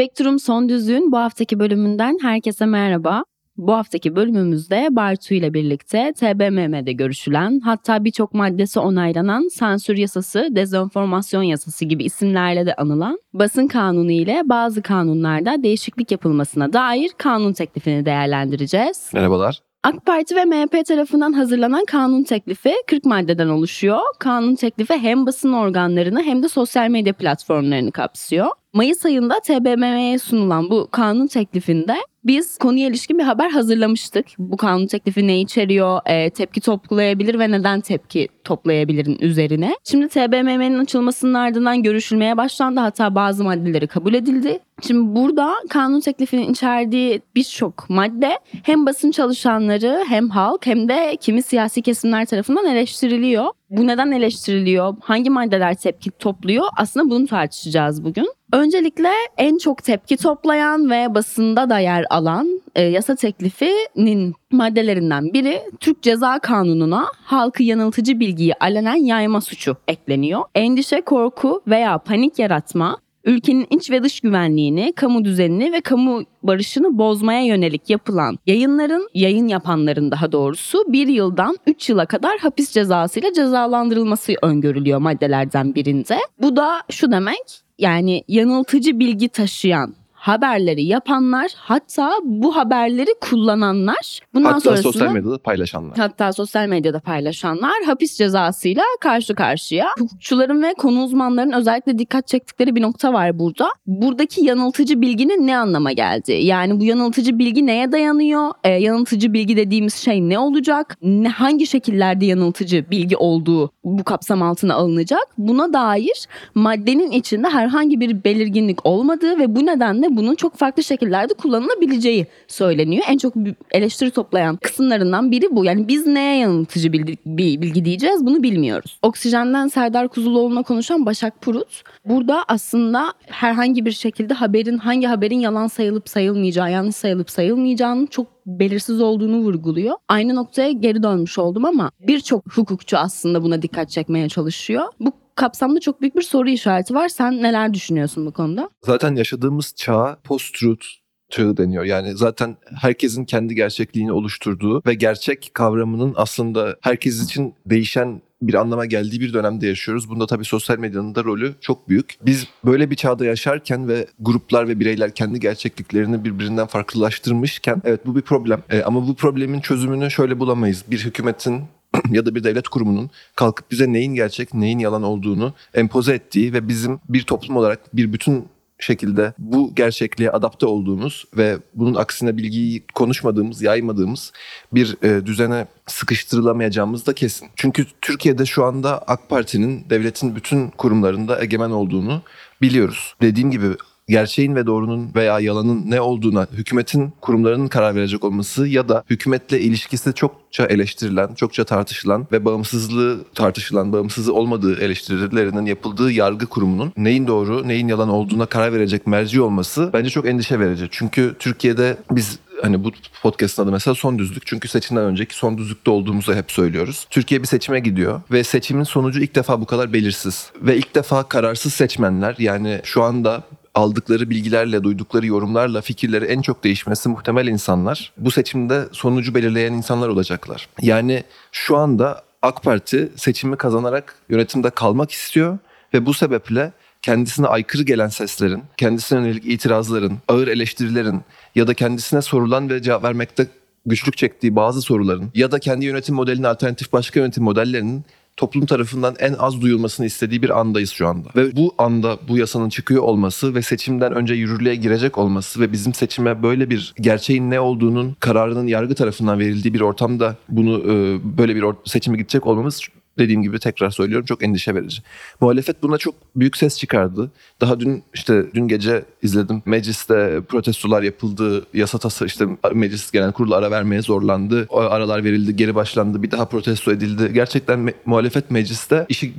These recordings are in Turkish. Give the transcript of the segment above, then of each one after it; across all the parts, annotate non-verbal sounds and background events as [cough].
Spektrum Son Düzlüğün bu haftaki bölümünden herkese merhaba. Bu haftaki bölümümüzde Bartu ile birlikte TBMM'de görüşülen hatta birçok maddesi onaylanan sansür yasası, dezenformasyon yasası gibi isimlerle de anılan basın kanunu ile bazı kanunlarda değişiklik yapılmasına dair kanun teklifini değerlendireceğiz. Merhabalar. AK Parti ve MHP tarafından hazırlanan kanun teklifi 40 maddeden oluşuyor. Kanun teklifi hem basın organlarını hem de sosyal medya platformlarını kapsıyor. Mayıs ayında TBMM'ye sunulan bu kanun teklifinde biz konuya ilişkin bir haber hazırlamıştık. Bu kanun teklifi ne içeriyor, e, tepki toplayabilir ve neden tepki toplayabilirin üzerine. Şimdi TBMM'nin açılmasının ardından görüşülmeye başlandı. Hatta bazı maddeleri kabul edildi. Şimdi burada kanun teklifinin içerdiği birçok madde hem basın çalışanları hem halk hem de kimi siyasi kesimler tarafından eleştiriliyor. Bu neden eleştiriliyor? Hangi maddeler tepki topluyor? Aslında bunu tartışacağız bugün. Öncelikle en çok tepki toplayan ve basında da yer alan e, yasa teklifinin maddelerinden biri Türk Ceza Kanunu'na halkı yanıltıcı bilgiyi alenen yayma suçu ekleniyor. Endişe, korku veya panik yaratma, ülkenin iç ve dış güvenliğini, kamu düzenini ve kamu barışını bozmaya yönelik yapılan yayınların, yayın yapanların daha doğrusu bir yıldan 3 yıla kadar hapis cezasıyla cezalandırılması öngörülüyor maddelerden birinde. Bu da şu demek, yani yanıltıcı bilgi taşıyan haberleri yapanlar hatta bu haberleri kullananlar bundan Hatta sonrasında sosyal medyada paylaşanlar. hatta sosyal medyada paylaşanlar hapis cezasıyla karşı karşıya. Hukukçuların ve konu uzmanlarının özellikle dikkat çektikleri bir nokta var burada. Buradaki yanıltıcı bilginin ne anlama geldiği. Yani bu yanıltıcı bilgi neye dayanıyor? Ee, yanıltıcı bilgi dediğimiz şey ne olacak? Ne, hangi şekillerde yanıltıcı bilgi olduğu bu kapsam altına alınacak? Buna dair maddenin içinde herhangi bir belirginlik olmadığı ve bu nedenle bunun çok farklı şekillerde kullanılabileceği söyleniyor. En çok eleştiri toplayan kısımlarından biri bu. Yani biz neye yanıltıcı bilgi, bilgi diyeceğiz bunu bilmiyoruz. Oksijenden Serdar Kuzuloğlu'na konuşan Başak Purut burada aslında herhangi bir şekilde haberin hangi haberin yalan sayılıp sayılmayacağı, yanlış sayılıp sayılmayacağını çok belirsiz olduğunu vurguluyor. Aynı noktaya geri dönmüş oldum ama birçok hukukçu aslında buna dikkat çekmeye çalışıyor. Bu kapsamda çok büyük bir soru işareti var. Sen neler düşünüyorsun bu konuda? Zaten yaşadığımız çağ post-truth çağı deniyor. Yani zaten herkesin kendi gerçekliğini oluşturduğu ve gerçek kavramının aslında herkes için değişen bir anlama geldiği bir dönemde yaşıyoruz. Bunda tabii sosyal medyanın da rolü çok büyük. Biz böyle bir çağda yaşarken ve gruplar ve bireyler kendi gerçekliklerini birbirinden farklılaştırmışken evet bu bir problem. E, ama bu problemin çözümünü şöyle bulamayız. Bir hükümetin [clears throat] ya da bir devlet kurumunun kalkıp bize neyin gerçek, neyin yalan olduğunu empoze ettiği ve bizim bir toplum olarak bir bütün şekilde bu gerçekliğe adapte olduğumuz ve bunun aksine bilgiyi konuşmadığımız, yaymadığımız bir e, düzene sıkıştırılamayacağımız da kesin. Çünkü Türkiye'de şu anda AK Parti'nin devletin bütün kurumlarında egemen olduğunu biliyoruz. Dediğim gibi gerçeğin ve doğrunun veya yalanın ne olduğuna hükümetin kurumlarının karar verecek olması ya da hükümetle ilişkisi çokça eleştirilen, çokça tartışılan ve bağımsızlığı tartışılan, bağımsız olmadığı eleştirilerinin yapıldığı yargı kurumunun neyin doğru, neyin yalan olduğuna karar verecek merci olması bence çok endişe verici. Çünkü Türkiye'de biz hani bu podcast'ın adı mesela son düzlük. Çünkü seçimden önceki son düzlükte olduğumuzu hep söylüyoruz. Türkiye bir seçime gidiyor ve seçimin sonucu ilk defa bu kadar belirsiz. Ve ilk defa kararsız seçmenler yani şu anda aldıkları bilgilerle, duydukları yorumlarla fikirleri en çok değişmesi muhtemel insanlar bu seçimde sonucu belirleyen insanlar olacaklar. Yani şu anda AK Parti seçimi kazanarak yönetimde kalmak istiyor ve bu sebeple kendisine aykırı gelen seslerin, kendisine yönelik itirazların, ağır eleştirilerin ya da kendisine sorulan ve cevap vermekte güçlük çektiği bazı soruların ya da kendi yönetim modelinin alternatif başka yönetim modellerinin toplum tarafından en az duyulmasını istediği bir andayız şu anda. Ve bu anda bu yasanın çıkıyor olması ve seçimden önce yürürlüğe girecek olması ve bizim seçime böyle bir gerçeğin ne olduğunun kararının yargı tarafından verildiği bir ortamda bunu e, böyle bir seçime gidecek olmamız dediğim gibi tekrar söylüyorum çok endişe verici. Muhalefet buna çok büyük ses çıkardı. Daha dün işte dün gece izledim. Mecliste protestolar yapıldı. Yasa tası işte meclis genel kurulu ara vermeye zorlandı. O aralar verildi, geri başlandı. Bir daha protesto edildi. Gerçekten me- muhalefet mecliste işi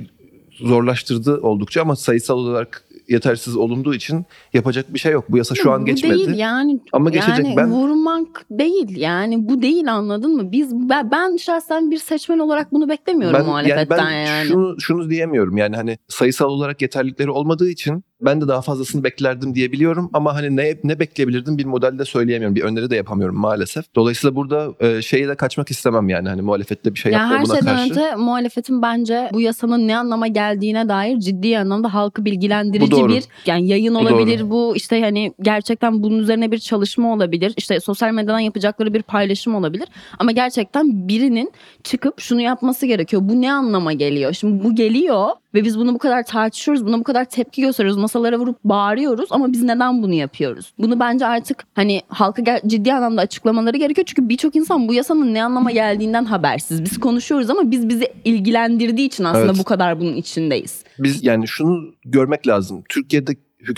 zorlaştırdı oldukça ama sayısal olarak yetersiz olunduğu için yapacak bir şey yok. Bu yasa şu an bu geçmedi. değil yani. Ama geçecek. Yani Ben- vurmak değil yani bu değil anladın mı? Biz ben, ben şahsen bir seçmen olarak bunu beklemiyorum muhalefetten ben yani. Şunu, şunu diyemiyorum yani hani sayısal olarak yeterlilikleri olmadığı için ben de daha fazlasını beklerdim diyebiliyorum ama hani ne ne bekleyebilirdim bir modelde söyleyemiyorum. Bir öneri de yapamıyorum maalesef. Dolayısıyla burada e, şeyi de kaçmak istemem yani hani muhalefette bir şey Ya yapma her buna şeyden karşı. önce muhalefetin bence bu yasanın ne anlama geldiğine dair ciddi anlamda halkı bilgilendirici Bu bir yani yayın Bu olabilir bu işte hani gerçekten bunun üzerine bir çalışma olabilir. işte sosyal medyadan yapacakları bir paylaşım olabilir. Ama gerçekten birinin çıkıp şunu yapması gerekiyor. Bu ne anlama geliyor? Şimdi bu geliyor ve biz bunu bu kadar tartışıyoruz. Buna bu kadar tepki gösteriyoruz. Masalara vurup bağırıyoruz ama biz neden bunu yapıyoruz? Bunu bence artık hani halka ciddi anlamda açıklamaları gerekiyor. Çünkü birçok insan bu yasanın ne anlama geldiğinden habersiz. Biz konuşuyoruz ama biz bizi ilgilendirdiği için aslında Evet. bu kadar bunun içindeyiz. Biz yani şunu görmek lazım. Türkiye'de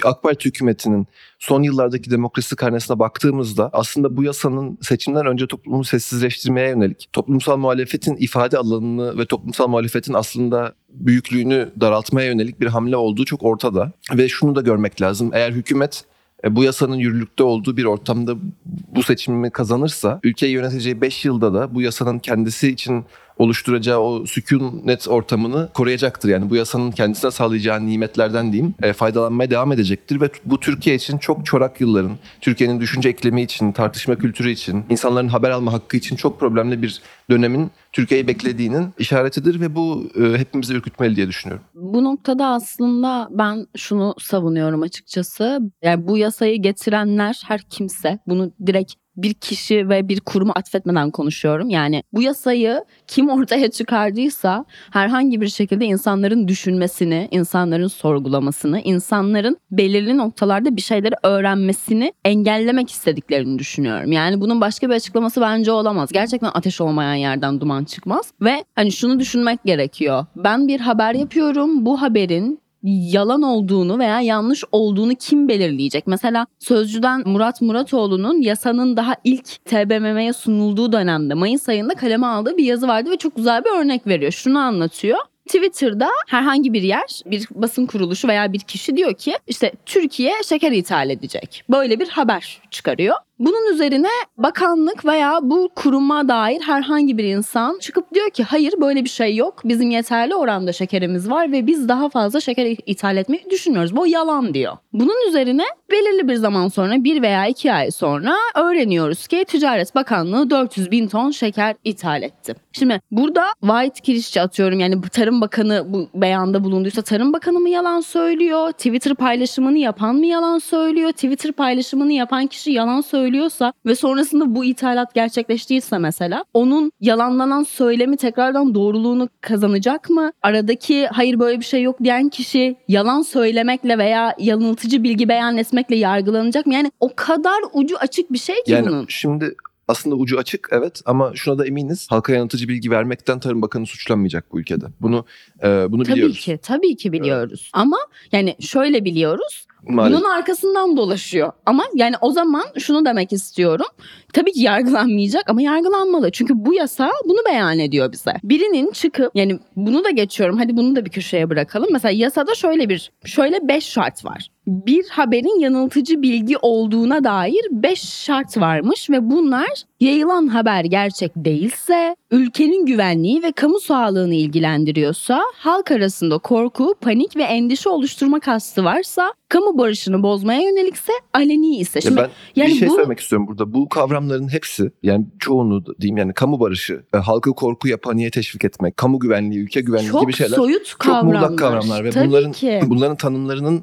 AK Parti hükümetinin son yıllardaki demokrasi karnesine baktığımızda aslında bu yasanın seçimden önce toplumu sessizleştirmeye yönelik toplumsal muhalefetin ifade alanını ve toplumsal muhalefetin aslında büyüklüğünü daraltmaya yönelik bir hamle olduğu çok ortada. Ve şunu da görmek lazım. Eğer hükümet e, bu yasanın yürürlükte olduğu bir ortamda bu seçimi kazanırsa ülkeyi yöneteceği 5 yılda da bu yasanın kendisi için oluşturacağı o sükunet ortamını koruyacaktır. Yani bu yasanın kendisine sağlayacağı nimetlerden diyeyim e, faydalanmaya devam edecektir ve bu Türkiye için çok çorak yılların, Türkiye'nin düşünce iklimi için, tartışma kültürü için, insanların haber alma hakkı için çok problemli bir dönemin Türkiye'yi beklediğinin işaretidir ve bu e, hepimizi ürkütmeli diye düşünüyorum. Bu noktada aslında ben şunu savunuyorum açıkçası. Yani bu yasayı getirenler her kimse bunu direkt bir kişi ve bir kurumu atfetmeden konuşuyorum. Yani bu yasayı kim ortaya çıkardıysa herhangi bir şekilde insanların düşünmesini, insanların sorgulamasını, insanların belirli noktalarda bir şeyleri öğrenmesini engellemek istediklerini düşünüyorum. Yani bunun başka bir açıklaması bence olamaz. Gerçekten ateş olmayan yerden duman çıkmaz ve hani şunu düşünmek gerekiyor. Ben bir haber yapıyorum. Bu haberin yalan olduğunu veya yanlış olduğunu kim belirleyecek? Mesela Sözcü'den Murat Muratoğlu'nun yasanın daha ilk TBMM'ye sunulduğu dönemde Mayıs ayında kaleme aldığı bir yazı vardı ve çok güzel bir örnek veriyor. Şunu anlatıyor. Twitter'da herhangi bir yer, bir basın kuruluşu veya bir kişi diyor ki işte Türkiye şeker ithal edecek. Böyle bir haber çıkarıyor. Bunun üzerine bakanlık veya bu kuruma dair herhangi bir insan çıkıp diyor ki hayır böyle bir şey yok. Bizim yeterli oranda şekerimiz var ve biz daha fazla şeker ithal etmeyi düşünüyoruz. Bu yalan diyor. Bunun üzerine belirli bir zaman sonra bir veya iki ay sonra öğreniyoruz ki Ticaret Bakanlığı 400 bin ton şeker ithal etti. Şimdi burada White kirişçi atıyorum yani Tarım Bakanı bu beyanda bulunduysa Tarım Bakanı mı yalan söylüyor? Twitter paylaşımını yapan mı yalan söylüyor? Twitter paylaşımını yapan kişi yalan söylüyorsa ve sonrasında bu ithalat gerçekleştiyse mesela onun yalanlanan söylemi tekrardan doğruluğunu kazanacak mı? Aradaki hayır böyle bir şey yok diyen kişi yalan söylemekle veya yanıltıcı bilgi beyan etmekle yargılanacak mı? Yani o kadar ucu açık bir şey ki Yani bunun. şimdi aslında ucu açık evet ama şuna da eminiz halka yanıltıcı bilgi vermekten Tarım Bakanı suçlanmayacak bu ülkede. Bunu e, bunu Tabii biliyoruz. ki, tabii ki biliyoruz. Ama yani şöyle biliyoruz. Maalesef. Bunun arkasından dolaşıyor. Ama yani o zaman şunu demek istiyorum. Tabii ki yargılanmayacak ama yargılanmalı. Çünkü bu yasa bunu beyan ediyor bize. Birinin çıkıp yani bunu da geçiyorum. Hadi bunu da bir köşeye bırakalım. Mesela yasada şöyle bir şöyle beş şart var. Bir haberin yanıltıcı bilgi olduğuna dair beş şart varmış ve bunlar yayılan haber gerçek değilse, ülkenin güvenliği ve kamu sağlığını ilgilendiriyorsa, halk arasında korku, panik ve endişe oluşturma kastı varsa, kamu barışını bozmaya yönelikse, aleni ise. Şimdi ben yani bir şey bu- söylemek istiyorum burada. Bu kavramların hepsi yani çoğunu diyeyim yani kamu barışı, e, halkı korkuya paniğe teşvik etmek, kamu güvenliği, ülke güvenliği çok gibi şeyler soyut çok kavramlar. muğlak kavramlar ve Tabii bunların ki. bunların tanımlarının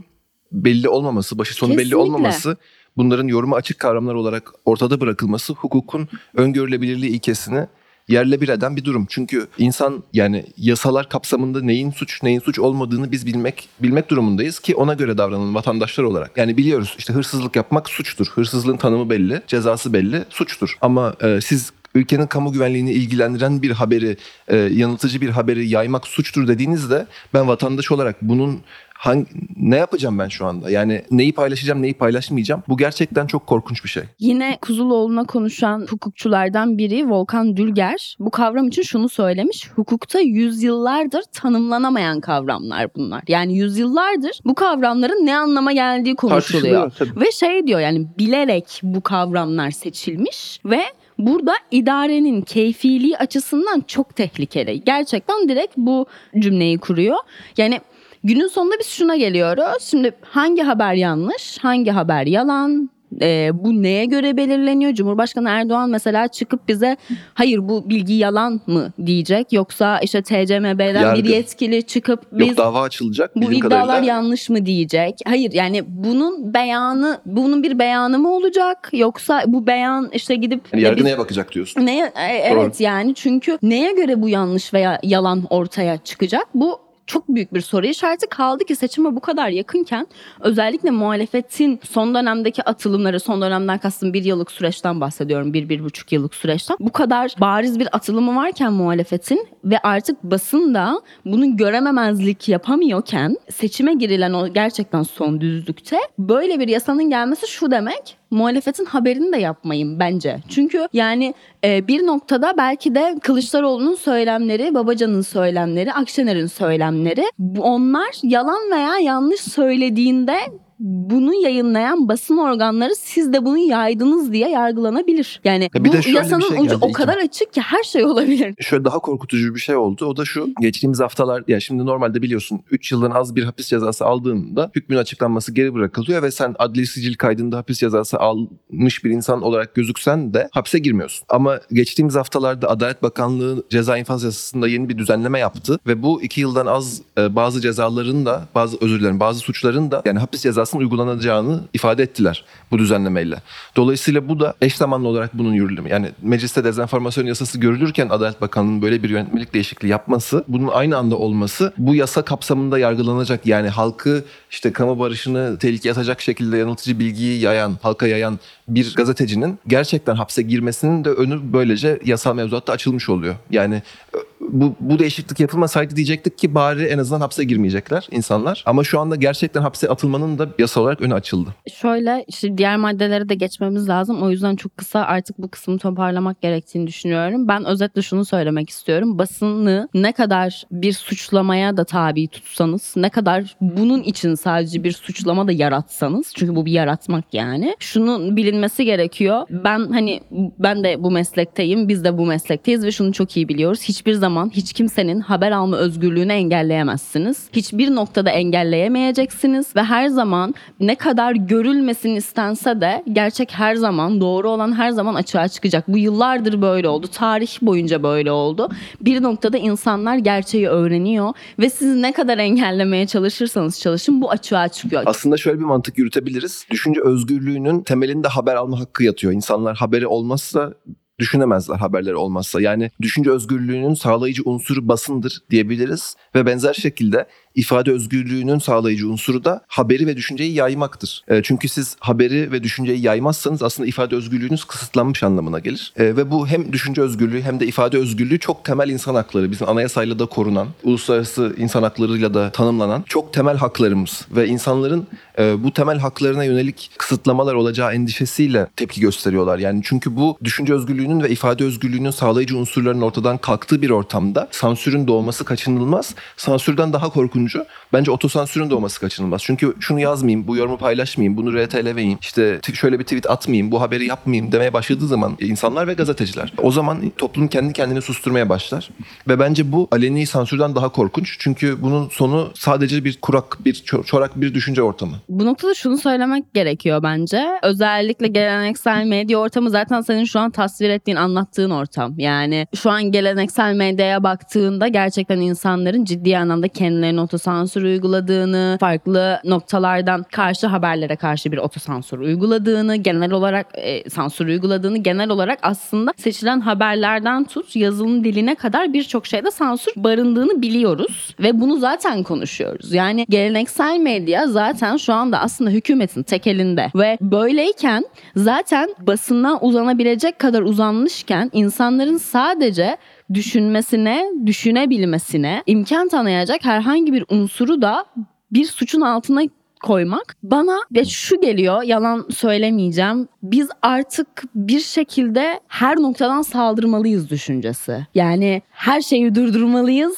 belli olmaması, başı sonu belli Kesinlikle. olmaması, bunların yoruma açık kavramlar olarak ortada bırakılması hukukun öngörülebilirliği ilkesini yerle bir eden bir durum. Çünkü insan yani yasalar kapsamında neyin suç neyin suç olmadığını biz bilmek bilmek durumundayız ki ona göre davranalım vatandaşlar olarak. Yani biliyoruz işte hırsızlık yapmak suçtur. Hırsızlığın tanımı belli, cezası belli, suçtur. Ama e, siz ülkenin kamu güvenliğini ilgilendiren bir haberi, e, yanıltıcı bir haberi yaymak suçtur dediğinizde ben vatandaş olarak bunun hangi, ne yapacağım ben şu anda? Yani neyi paylaşacağım, neyi paylaşmayacağım? Bu gerçekten çok korkunç bir şey. Yine Kuzuloğlu'na konuşan hukukçulardan biri Volkan Dülger bu kavram için şunu söylemiş. Hukukta yüzyıllardır tanımlanamayan kavramlar bunlar. Yani yüzyıllardır bu kavramların ne anlama geldiği konuşuluyor. Ve şey diyor yani bilerek bu kavramlar seçilmiş ve burada idarenin keyfiliği açısından çok tehlikeli. Gerçekten direkt bu cümleyi kuruyor. Yani günün sonunda biz şuna geliyoruz. Şimdi hangi haber yanlış, hangi haber yalan, e, bu neye göre belirleniyor? Cumhurbaşkanı Erdoğan mesela çıkıp bize hayır bu bilgi yalan mı diyecek yoksa işte TCMB'den Yargı. bir yetkili çıkıp biz Yok dava açılacak. bu iddialar kadarıyla. yanlış mı diyecek? Hayır yani bunun beyanı bunun bir beyanı mı olacak yoksa bu beyan işte gidip Yani yargı biz- neye bakacak diyorsun? Neye, e, evet yani çünkü neye göre bu yanlış veya yalan ortaya çıkacak? Bu çok büyük bir soru işareti kaldı ki seçime bu kadar yakınken özellikle muhalefetin son dönemdeki atılımları son dönemden kastım bir yıllık süreçten bahsediyorum bir bir buçuk yıllık süreçten. Bu kadar bariz bir atılımı varken muhalefetin ve artık basın da bunu görememezlik yapamıyorken seçime girilen o gerçekten son düzlükte böyle bir yasanın gelmesi şu demek muhalefetin haberini de yapmayın bence. Çünkü yani e, bir noktada belki de Kılıçdaroğlu'nun söylemleri, Babacan'ın söylemleri, Akşener'in söylemleri onlar yalan veya yanlış söylediğinde bunu yayınlayan basın organları siz de bunu yaydınız diye yargılanabilir. Yani Ya bir bu şöyle bir yasanın şey ucu o kadar açık ki her şey olabilir. Şöyle daha korkutucu bir şey oldu. O da şu. Geçtiğimiz haftalar ya şimdi normalde biliyorsun 3 yıldan az bir hapis cezası aldığında hükmün açıklanması geri bırakılıyor ve sen adli sicil kaydında hapis cezası almış bir insan olarak gözüksen de hapse girmiyorsun. Ama geçtiğimiz haftalarda Adalet Bakanlığı ceza infaz yasasında yeni bir düzenleme yaptı ve bu 2 yıldan az e, bazı cezaların da bazı özür dilerim bazı suçların da yani hapis cezasının uygulanacağını ifade ettiler bu düzenlemeyle. Dolayısıyla bu da eş zamanlı olarak bunun yürürlüğü. Yani mecliste dezenformasyon yasası görülürken Adalet Bakanlığı'nın böyle bir yönetmelik değişikliği yapması, bunun aynı anda olması bu yasa kapsamında yargılanacak. Yani halkı işte kamu barışını tehlikeye atacak şekilde yanıltıcı bilgiyi yayan, halka yayan bir gazetecinin gerçekten hapse girmesinin de önü böylece yasal mevzuatta açılmış oluyor. Yani bu, bu değişiklik yapılmasaydı diyecektik ki bari en azından hapse girmeyecekler insanlar. Ama şu anda gerçekten hapse atılmanın da yasal olarak önü açıldı. Şöyle işte diğer maddelere de geçmemiz lazım. O yüzden çok kısa artık bu kısmı toparlamak gerektiğini düşünüyorum. Ben özetle şunu söylemek istiyorum. Basını ne kadar bir suçlamaya da tabi tutsanız, ne kadar bunun için sadece bir suçlama da yaratsanız, çünkü bu bir yaratmak yani. Şunun bilinmesi gerekiyor. Ben hani ben de bu meslekteyim, biz de bu meslekteyiz ve şunu çok iyi biliyoruz. Hiçbir zaman hiç kimsenin haber alma özgürlüğünü engelleyemezsiniz. Hiçbir noktada engelleyemeyeceksiniz ve her zaman ne kadar görülmesin istense de gerçek her zaman doğru olan her zaman açığa çıkacak. Bu yıllardır böyle oldu. Tarih boyunca böyle oldu. Bir noktada insanlar gerçeği öğreniyor ve siz ne kadar engellemeye çalışırsanız çalışın bu açığa çıkıyor. Aslında şöyle bir mantık yürütebiliriz. Düşünce özgürlüğünün temelinde haber alma hakkı yatıyor. İnsanlar haberi olmazsa düşünemezler haberleri olmazsa. Yani düşünce özgürlüğünün sağlayıcı unsuru basındır diyebiliriz ve benzer şekilde ifade özgürlüğünün sağlayıcı unsuru da haberi ve düşünceyi yaymaktır. E, çünkü siz haberi ve düşünceyi yaymazsanız aslında ifade özgürlüğünüz kısıtlanmış anlamına gelir. E, ve bu hem düşünce özgürlüğü hem de ifade özgürlüğü çok temel insan hakları. Bizim anayasayla da korunan, uluslararası insan haklarıyla da tanımlanan çok temel haklarımız ve insanların e, bu temel haklarına yönelik kısıtlamalar olacağı endişesiyle tepki gösteriyorlar. Yani çünkü bu düşünce özgürlüğünün ve ifade özgürlüğünün sağlayıcı unsurların ortadan kalktığı bir ortamda sansürün doğması kaçınılmaz. Sansürden daha korkuncu bence otosansürün doğması kaçınılmaz. Çünkü şunu yazmayayım, bu yorumu paylaşmayayım, bunu RT'lemeyeyim, işte şöyle bir tweet atmayayım, bu haberi yapmayayım demeye başladığı zaman insanlar ve gazeteciler. O zaman toplum kendi kendini susturmaya başlar. Ve bence bu aleni sansürden daha korkunç. Çünkü bunun sonu sadece bir kurak, bir ço- çorak bir düşünce ortamı. Bu noktada şunu söylemek gerekiyor bence. Özellikle geleneksel medya ortamı zaten senin şu an tasvir ettiğin, anlattığın ortam. Yani şu an geleneksel medyaya baktığında gerçekten insanların ciddi anlamda kendilerini o otosansür uyguladığını, farklı noktalardan karşı haberlere karşı bir otosansür uyguladığını, genel olarak e, sansür uyguladığını, genel olarak aslında seçilen haberlerden tut yazılım diline kadar birçok şeyde sansür barındığını biliyoruz ve bunu zaten konuşuyoruz. Yani geleneksel medya zaten şu anda aslında hükümetin tek elinde ve böyleyken zaten basından uzanabilecek kadar uzanmışken insanların sadece düşünmesine, düşünebilmesine imkan tanıyacak herhangi bir unsuru da bir suçun altına koymak bana ve şu geliyor yalan söylemeyeceğim biz artık bir şekilde her noktadan saldırmalıyız düşüncesi. Yani her şeyi durdurmalıyız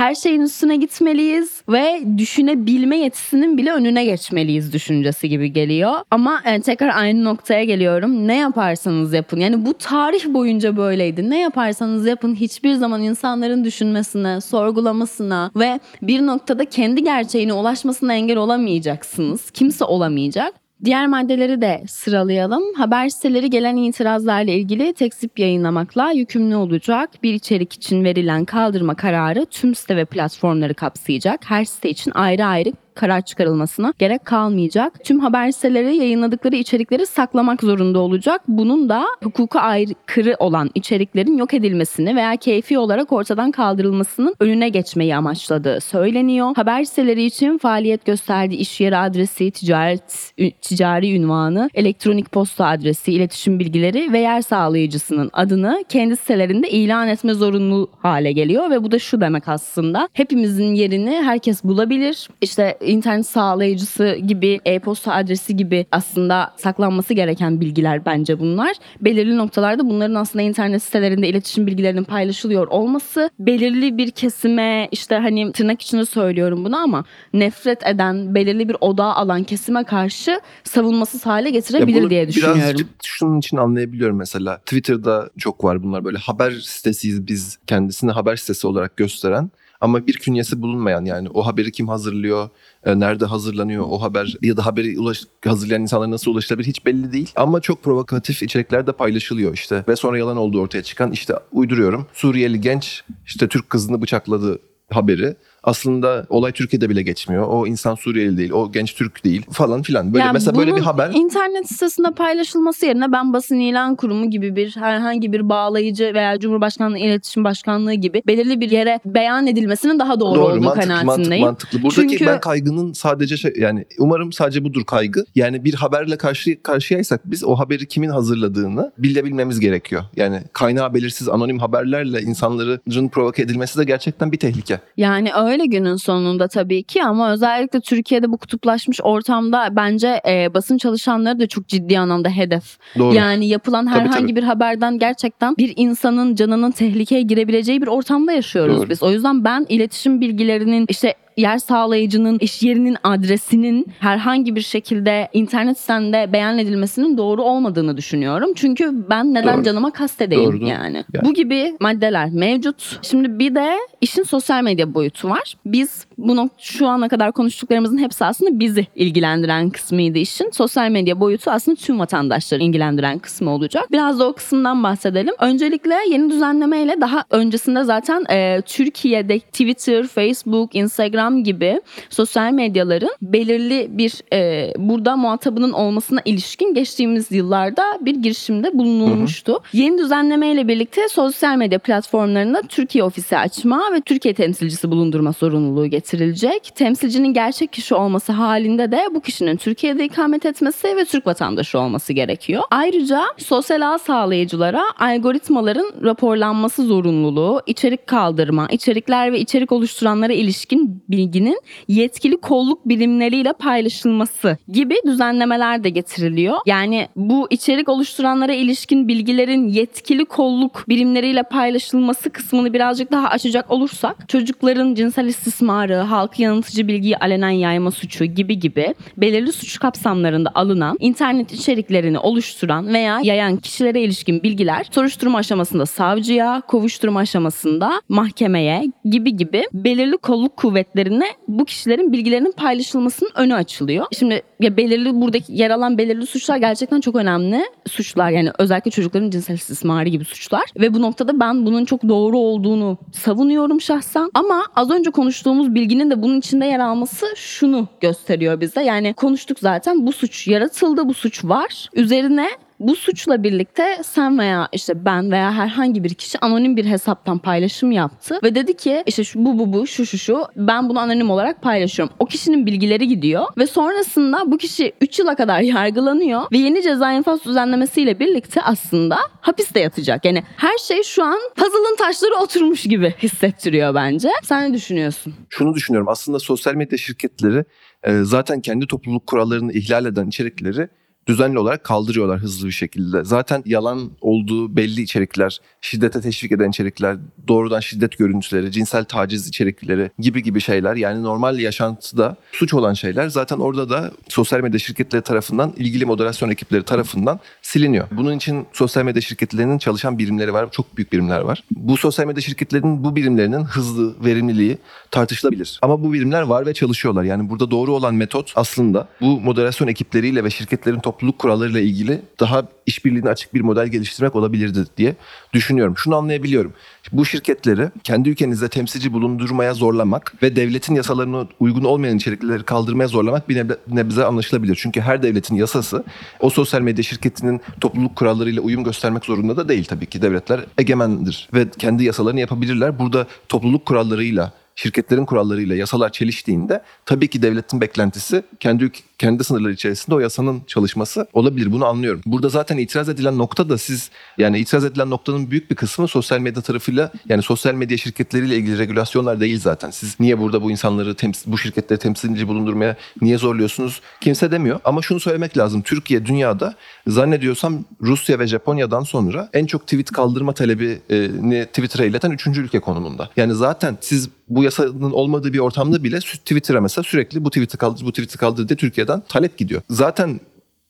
her şeyin üstüne gitmeliyiz ve düşünebilme yetisinin bile önüne geçmeliyiz düşüncesi gibi geliyor. Ama yani tekrar aynı noktaya geliyorum. Ne yaparsanız yapın. Yani bu tarih boyunca böyleydi. Ne yaparsanız yapın hiçbir zaman insanların düşünmesine, sorgulamasına ve bir noktada kendi gerçeğine ulaşmasına engel olamayacaksınız. Kimse olamayacak. Diğer maddeleri de sıralayalım. Haber siteleri gelen itirazlarla ilgili tekzip yayınlamakla yükümlü olacak. Bir içerik için verilen kaldırma kararı tüm site ve platformları kapsayacak. Her site için ayrı ayrı karar çıkarılmasına gerek kalmayacak. Tüm haber siteleri yayınladıkları içerikleri saklamak zorunda olacak. Bunun da hukuka aykırı olan içeriklerin yok edilmesini veya keyfi olarak ortadan kaldırılmasının önüne geçmeyi amaçladığı söyleniyor. Haber siteleri için faaliyet gösterdiği iş yeri adresi, ticaret ticari ünvanı, elektronik posta adresi, iletişim bilgileri ve yer sağlayıcısının adını kendi sitelerinde ilan etme zorunlu hale geliyor ve bu da şu demek aslında. Hepimizin yerini herkes bulabilir. İşte internet sağlayıcısı gibi, e-posta adresi gibi aslında saklanması gereken bilgiler bence bunlar. Belirli noktalarda bunların aslında internet sitelerinde iletişim bilgilerinin paylaşılıyor olması belirli bir kesime işte hani tırnak içinde söylüyorum bunu ama nefret eden, belirli bir odağa alan kesime karşı savunmasız hale getirebilir diye düşünüyorum. Birazcık şunun için anlayabiliyorum mesela. Twitter'da çok var bunlar böyle haber sitesiyiz biz kendisini haber sitesi olarak gösteren ama bir künyesi bulunmayan yani o haberi kim hazırlıyor, e, nerede hazırlanıyor o haber ya da haberi ulaş, hazırlayan insanlara nasıl ulaşılabilir hiç belli değil. Ama çok provokatif içerikler de paylaşılıyor işte ve sonra yalan olduğu ortaya çıkan işte uyduruyorum Suriyeli genç işte Türk kızını bıçakladı haberi aslında olay Türkiye'de bile geçmiyor. O insan Suriyeli değil, o genç Türk değil falan filan. Böyle Yani mesela böyle bir bunun haber internet sitesinde paylaşılması yerine ben basın ilan kurumu gibi bir herhangi bir bağlayıcı veya Cumhurbaşkanlığı İletişim Başkanlığı gibi belirli bir yere beyan edilmesinin daha doğru, olduğu mantıklı, mantıklı, kanaatindeyim. mantıklı. Buradaki Çünkü- ben kaygının sadece şey yani umarım sadece budur kaygı. Yani bir haberle karşı karşıyaysak biz o haberi kimin hazırladığını bilebilmemiz gerekiyor. Yani kaynağı belirsiz anonim haberlerle insanların provoke edilmesi de gerçekten bir tehlike. Yani öyle günün sonunda tabii ki ama özellikle Türkiye'de bu kutuplaşmış ortamda bence e, basın çalışanları da çok ciddi anlamda hedef. Doğru. Yani yapılan Tabii, herhangi tabii. bir haberden gerçekten bir insanın canının tehlikeye girebileceği bir ortamda yaşıyoruz Doğru. biz. O yüzden ben iletişim bilgilerinin işte yer sağlayıcının iş yerinin adresinin herhangi bir şekilde internet sitende beyan edilmesinin doğru olmadığını düşünüyorum. Çünkü ben neden Doğru. canıma kastedeyim Doğru, doğru. yani. Yani. Bu gibi maddeler mevcut. Şimdi bir de işin sosyal medya boyutu var. Biz bunu şu ana kadar konuştuklarımızın hepsi aslında bizi ilgilendiren kısmıydı işin. Sosyal medya boyutu aslında tüm vatandaşları ilgilendiren kısmı olacak. Biraz da o kısımdan bahsedelim. Öncelikle yeni düzenlemeyle daha öncesinde zaten e, Türkiye'de Twitter, Facebook, Instagram gibi sosyal medyaların belirli bir e, burada muhatabının olmasına ilişkin geçtiğimiz yıllarda bir girişimde bulunulmuştu. Yeni düzenlemeyle birlikte sosyal medya platformlarında Türkiye ofisi açma ve Türkiye temsilcisi bulundurma sorumluluğu getirilecek. Temsilcinin gerçek kişi olması halinde de bu kişinin Türkiye'de ikamet etmesi ve Türk vatandaşı olması gerekiyor. Ayrıca sosyal ağ sağlayıcılara algoritmaların raporlanması zorunluluğu, içerik kaldırma, içerikler ve içerik oluşturanlara ilişkin bilginin yetkili kolluk birimleriyle paylaşılması gibi düzenlemeler de getiriliyor. Yani bu içerik oluşturanlara ilişkin bilgilerin yetkili kolluk birimleriyle paylaşılması kısmını birazcık daha açacak olursak çocukların cinsel istismarı, halkı yanıltıcı bilgiyi alenen yayma suçu gibi gibi belirli suç kapsamlarında alınan internet içeriklerini oluşturan veya yayan kişilere ilişkin bilgiler soruşturma aşamasında savcıya, kovuşturma aşamasında mahkemeye gibi gibi belirli kolluk kuvvetleri şirketlerine bu kişilerin bilgilerinin paylaşılmasının önü açılıyor. Şimdi ya belirli buradaki yer alan belirli suçlar gerçekten çok önemli suçlar. Yani özellikle çocukların cinsel istismarı gibi suçlar. Ve bu noktada ben bunun çok doğru olduğunu savunuyorum şahsen. Ama az önce konuştuğumuz bilginin de bunun içinde yer alması şunu gösteriyor bize. Yani konuştuk zaten bu suç yaratıldı bu suç var. Üzerine bu suçla birlikte sen veya işte ben veya herhangi bir kişi anonim bir hesaptan paylaşım yaptı ve dedi ki işte şu, bu bu bu şu şu şu ben bunu anonim olarak paylaşıyorum. O kişinin bilgileri gidiyor ve sonrasında bu kişi 3 yıla kadar [laughs] yargılanıyor ve yeni ceza infaz düzenlemesiyle birlikte aslında hapiste yatacak. Yani her şey şu an puzzle'ın taşları oturmuş gibi [laughs] hissettiriyor bence. Sen ne düşünüyorsun? Şunu düşünüyorum aslında sosyal medya şirketleri e, zaten kendi topluluk kurallarını ihlal eden içerikleri düzenli olarak kaldırıyorlar hızlı bir şekilde. Zaten yalan olduğu belli içerikler, şiddete teşvik eden içerikler, doğrudan şiddet görüntüleri, cinsel taciz içerikleri gibi gibi şeyler yani normal yaşantıda suç olan şeyler zaten orada da sosyal medya şirketleri tarafından ilgili moderasyon ekipleri tarafından siliniyor. Bunun için sosyal medya şirketlerinin çalışan birimleri var. Çok büyük birimler var. Bu sosyal medya şirketlerinin bu birimlerinin hızlı, verimliliği tartışılabilir. Ama bu birimler var ve çalışıyorlar. Yani burada doğru olan metot aslında bu moderasyon ekipleriyle ve şirketlerin topluluk kurallarıyla ilgili daha işbirliğine açık bir model geliştirmek olabilirdi diye düşünüyorum. Şunu anlayabiliyorum. Bu şirketleri kendi ülkenizde temsilci bulundurmaya zorlamak ve devletin yasalarına uygun olmayan içerikleri kaldırmaya zorlamak bir nebze, anlaşılabilir. Çünkü her devletin yasası o sosyal medya şirketinin topluluk kurallarıyla uyum göstermek zorunda da değil tabii ki. Devletler egemendir ve kendi yasalarını yapabilirler. Burada topluluk kurallarıyla şirketlerin kurallarıyla yasalar çeliştiğinde tabii ki devletin beklentisi kendi kendi sınırları içerisinde o yasanın çalışması olabilir. Bunu anlıyorum. Burada zaten itiraz edilen nokta da siz yani itiraz edilen noktanın büyük bir kısmı sosyal medya tarafıyla yani sosyal medya şirketleriyle ilgili regülasyonlar değil zaten. Siz niye burada bu insanları temsil, bu şirketleri temsilci bulundurmaya niye zorluyorsunuz? Kimse demiyor. Ama şunu söylemek lazım. Türkiye dünyada zannediyorsam Rusya ve Japonya'dan sonra en çok tweet kaldırma talebini Twitter'a ileten üçüncü ülke konumunda. Yani zaten siz bu yasanın olmadığı bir ortamda bile Twitter'a mesela sürekli bu tweet'i kaldır, bu tweet'i kaldır diye Türkiye'den talep gidiyor. Zaten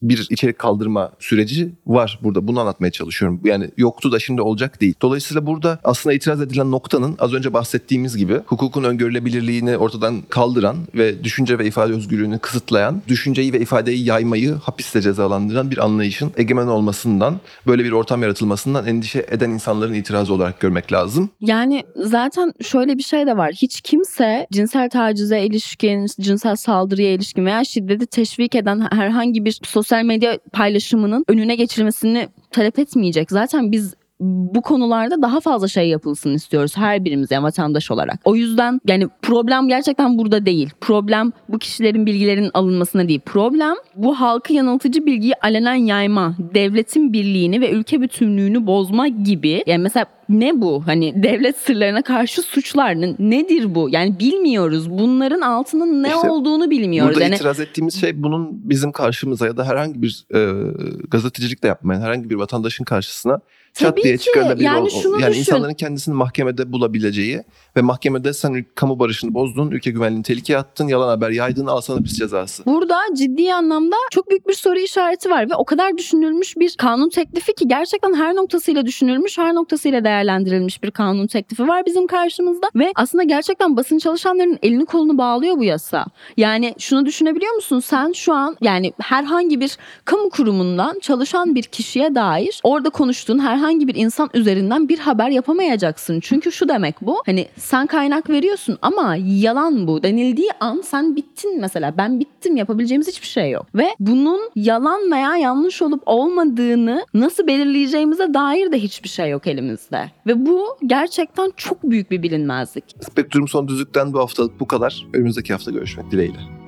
bir içerik kaldırma süreci var burada. Bunu anlatmaya çalışıyorum. Yani yoktu da şimdi olacak değil. Dolayısıyla burada aslında itiraz edilen noktanın az önce bahsettiğimiz gibi hukukun öngörülebilirliğini ortadan kaldıran ve düşünce ve ifade özgürlüğünü kısıtlayan, düşünceyi ve ifadeyi yaymayı hapiste cezalandıran bir anlayışın egemen olmasından, böyle bir ortam yaratılmasından endişe eden insanların itirazı olarak görmek lazım. Yani zaten şöyle bir şey de var. Hiç kimse cinsel tacize ilişkin, cinsel saldırıya ilişkin veya şiddeti teşvik eden herhangi bir sosyal medya paylaşımının önüne geçirmesini talep etmeyecek. Zaten biz bu konularda daha fazla şey yapılsın istiyoruz her birimiz yani vatandaş olarak. O yüzden yani problem gerçekten burada değil. Problem bu kişilerin bilgilerinin alınmasına değil. Problem bu halkı yanıltıcı bilgiyi alenen yayma, devletin birliğini ve ülke bütünlüğünü bozma gibi. Yani mesela ne bu? Hani devlet sırlarına karşı suçlar nedir bu? Yani bilmiyoruz. Bunların altının ne İşte olduğunu bilmiyoruz. Burada yani itiraz ettiğimiz şey bunun bizim karşımıza ya da herhangi bir e, gazetecilik de yapmayan herhangi bir vatandaşın karşısına çat Tabii diye ki. çıkarılabilir. Yani şunu yani düşün. insanların kendisini mahkemede bulabileceği ve mahkemede sen kamu barışını bozdun, ülke güvenliğini tehlikeye attın, yalan haber yaydın, al sana hapis cezası. Burada ciddi anlamda çok büyük bir soru işareti var ve o kadar düşünülmüş bir kanun teklifi ki gerçekten her noktasıyla düşünülmüş, her noktasıyla değerlendirilmiş bir kanun teklifi var bizim karşımızda ve aslında gerçekten basın çalışanlarının elini kolunu bağlıyor bu yasa. Yani şunu düşünebiliyor musun? Sen şu an yani herhangi bir kamu kurumundan çalışan bir kişiye dair orada konuştuğun herhangi bir insan üzerinden bir haber yapamayacaksın. Çünkü şu demek bu. Hani sen kaynak veriyorsun ama yalan bu denildiği an sen bittin mesela. Ben bittim yapabileceğimiz hiçbir şey yok. Ve bunun yalan veya yanlış olup olmadığını nasıl belirleyeceğimize dair de hiçbir şey yok elimizde. Ve bu gerçekten çok büyük bir bilinmezlik. Spektrum Son Düzlük'ten bu haftalık bu kadar. Önümüzdeki hafta görüşmek dileğiyle.